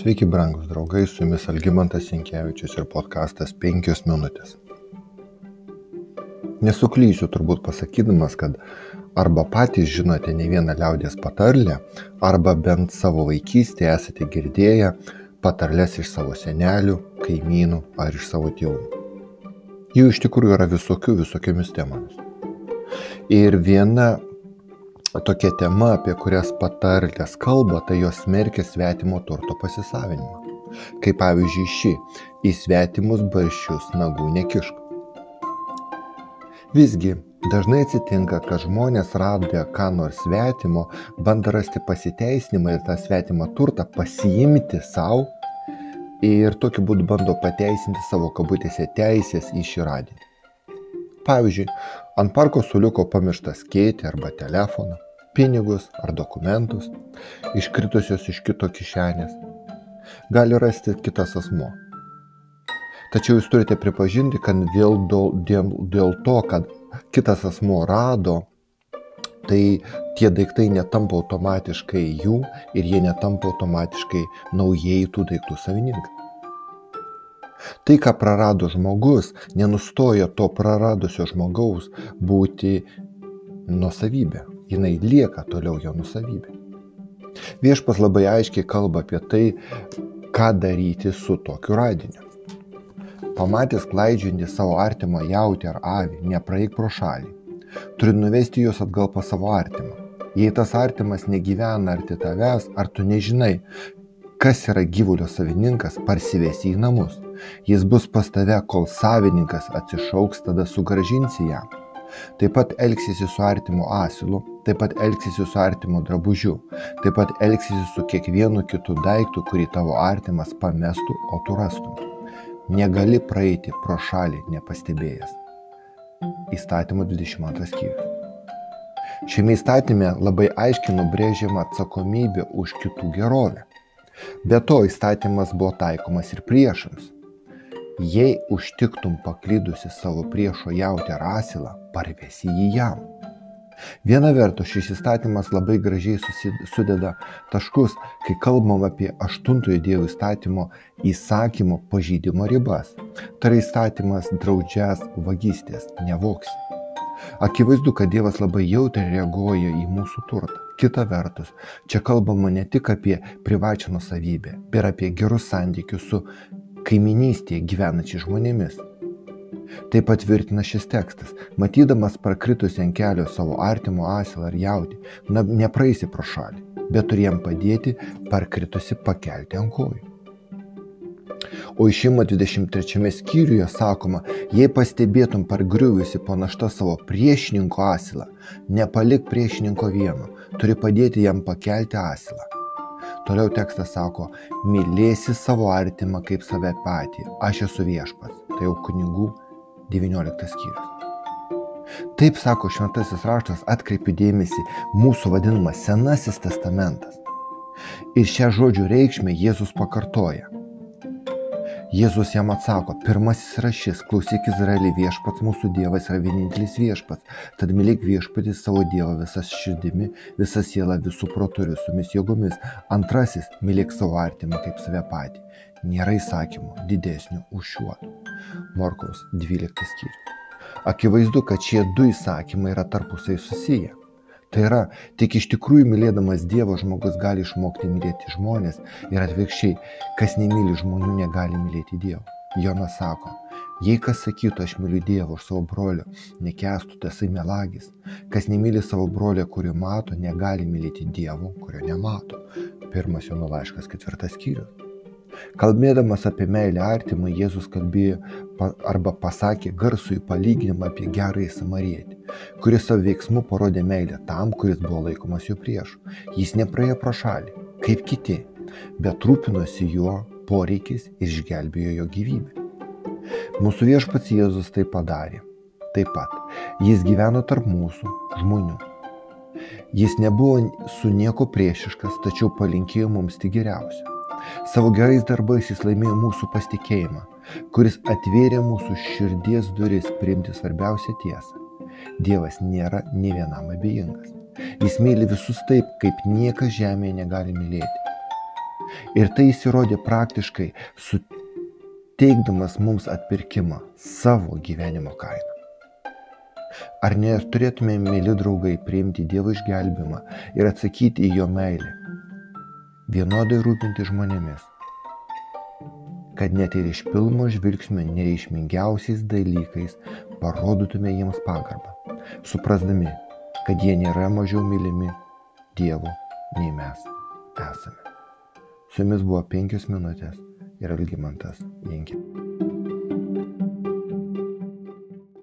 Sveiki, brangus draugai, su jumis Algymantas Sinkievičius ir podkastas 5 minutės. Nesuklysiu turbūt pasakydamas, kad arba patys žinote ne vieną liaudės patarlę, arba bent savo vaikystėje esate girdėję patarlės iš savo senelių, kaimynų ar iš savo tėvų. Jų iš tikrųjų yra visokių visokiamis temomis. Ir viena tokia tema, apie kurias patarlės kalba, tai jos smerkia svetimo turto pasisavinimą. Kaip pavyzdžiui ši, į svetimus barščius nagų nekišk. Visgi, dažnai atsitinka, kad žmonės radę ką nors svetimo, bando rasti pasiteisinimą ir tą svetimą turtą pasiimti savo ir tokiu būdu bando pateisinti savo kabutėse teisės į šį radinį. Pavyzdžiui, ant parko suliuko pamirštas keitė arba telefoną, pinigus ar dokumentus, iškritusios iš kito kišenės. Gali rasti kitas asmo. Tačiau jūs turite pripažinti, kad dėl, dėl, dėl to, kad kitas asmo rado, tai tie daiktai netampa automatiškai jų ir jie netampa automatiškai naujai tų daiktų savininkai. Tai, ką prarado žmogus, nenustoja to praradusio žmogaus būti nusavybė. Jis lieka toliau jo nusavybė. Viešpas labai aiškiai kalba apie tai, ką daryti su tokiu radiniu. Pamatęs klaidžiantį savo artimą jautį ar avį, nepraeik pro šalį. Turi nuvesti juos atgal pas savo artimą. Jei tas artimas negyvena arti tavęs, ar tu nežinai, kas yra gyvulio savininkas, parsivesi į namus. Jis bus pas tave, kol savininkas atsišauks, tada sugražinsi jam. Taip pat elgsiesi su artimu asilu, taip pat elgsiesi su artimu drabužiu, taip pat elgsiesi su kiekvienu kitu daiktu, kurį tavo artimas pamestų, o tu rastum. Negali praeiti pro šalį nepastebėjęs. Įstatymo 22 skyrius. Šiame įstatyme labai aiškiai nubrėžiama atsakomybė už kitų gerovę. Be to įstatymas buvo taikomas ir priešams. Jei užtiktum paklydusi savo priešo jautę ar asilą, parvesi jį jam. Viena vertus šis įstatymas labai gražiai sudeda taškus, kai kalbam apie aštuntojo Dievo įstatymo įsakymo pažydimo ribas. Tai įstatymas draudžias vagystės, nevoksi. Akivaizdu, kad Dievas labai jautriai reaguoja į mūsų turtą. Kita vertus, čia kalbama ne tik apie privačią nusavybę, bet ir apie gerus santykius su kaiminystėje gyvenančiais žmonėmis. Tai patvirtina šis tekstas. Matydamas prakritusi ant kelio savo artimo asilą ar jautį, na, nepraeisi pro šalį, bet turi jam padėti parkritusi pakelti ant kojų. O išimo 23 skyriuje sakoma, jei pastebėtum pargriuvusi po naštą savo priešininko asilą, nepalik priešininko vieno, turi padėti jam pakelti asilą. Toliau tekstas sako, mylėsi savo artimą kaip save patį, aš esu viešpas. Tai jau kunigų 19 skyrius. Taip sako šventasis raštas, atkreipiu dėmesį, mūsų vadinamas Senasis testamentas. Ir šią žodžių reikšmę Jėzus pakartoja. Jėzus jam atsako, pirmasis yra šis, klausyk Izraelį, viešpats mūsų Dievas yra vienintelis viešpats, tad mylėk viešpatį savo Dievą visas širdimi, visą sielą, visų protų ir visomis jėgomis. Antrasis, mylėk savo artimą kaip save patį. Nėra įsakymų didesnių už šiuotų. Morkaus 12 skyrius. Akivaizdu, kad šie du įsakymai yra tarpusai susiję. Tai yra, tik iš tikrųjų mylėdamas Dievo žmogus gali išmokti mylėti žmonės ir atvirkščiai, kas nemyli žmonių, negali mylėti Dievo. Jonas sako, jei kas sakytų, aš myliu Dievą už savo brolio, nekestų, tasai melagis. Kas nemyli savo brolio, kurio mato, negali mylėti Dievo, kurio nemato. Pirmas Jono laiškas, ketvirtas skyrius. Kalbėdamas apie meilę artimą, Jėzus kalbėjo arba pasakė garsų į palyginimą apie gerąjį samarietį, kuris savo veiksmu parodė meilę tam, kuris buvo laikomas jo priešu. Jis nepraėjo pro šalį, kaip kiti, bet rūpinosi jo poreikis ir išgelbėjo jo gyvybę. Mūsų viešpats Jėzus tai padarė. Taip pat jis gyveno tarp mūsų žmonių. Jis nebuvo su nieko priešiškas, tačiau palinkėjo mums tik geriausio. Savo gerais darbais jis laimėjo mūsų pasitikėjimą, kuris atvėrė mūsų širdies duris priimti svarbiausią tiesą. Dievas nėra ne vienam abejingas. Jis myli visus taip, kaip niekas žemėje negali mylėti. Ir tai įsirodė praktiškai suteikdamas mums atpirkimą savo gyvenimo kainą. Ar neturėtume, mėly draugai, priimti Dievo išgelbimą ir atsakyti į jo meilę, vienodai rūpinti žmonėmis, kad net ir iš pilno žvilgsnio nereišmingiausiais dalykais parodytume jiems pagarbą, suprasdami, kad jie nėra mažiau mylimi Dievo nei mes esame. Su jumis buvo penkios minutės ir Algymantas Jenkė.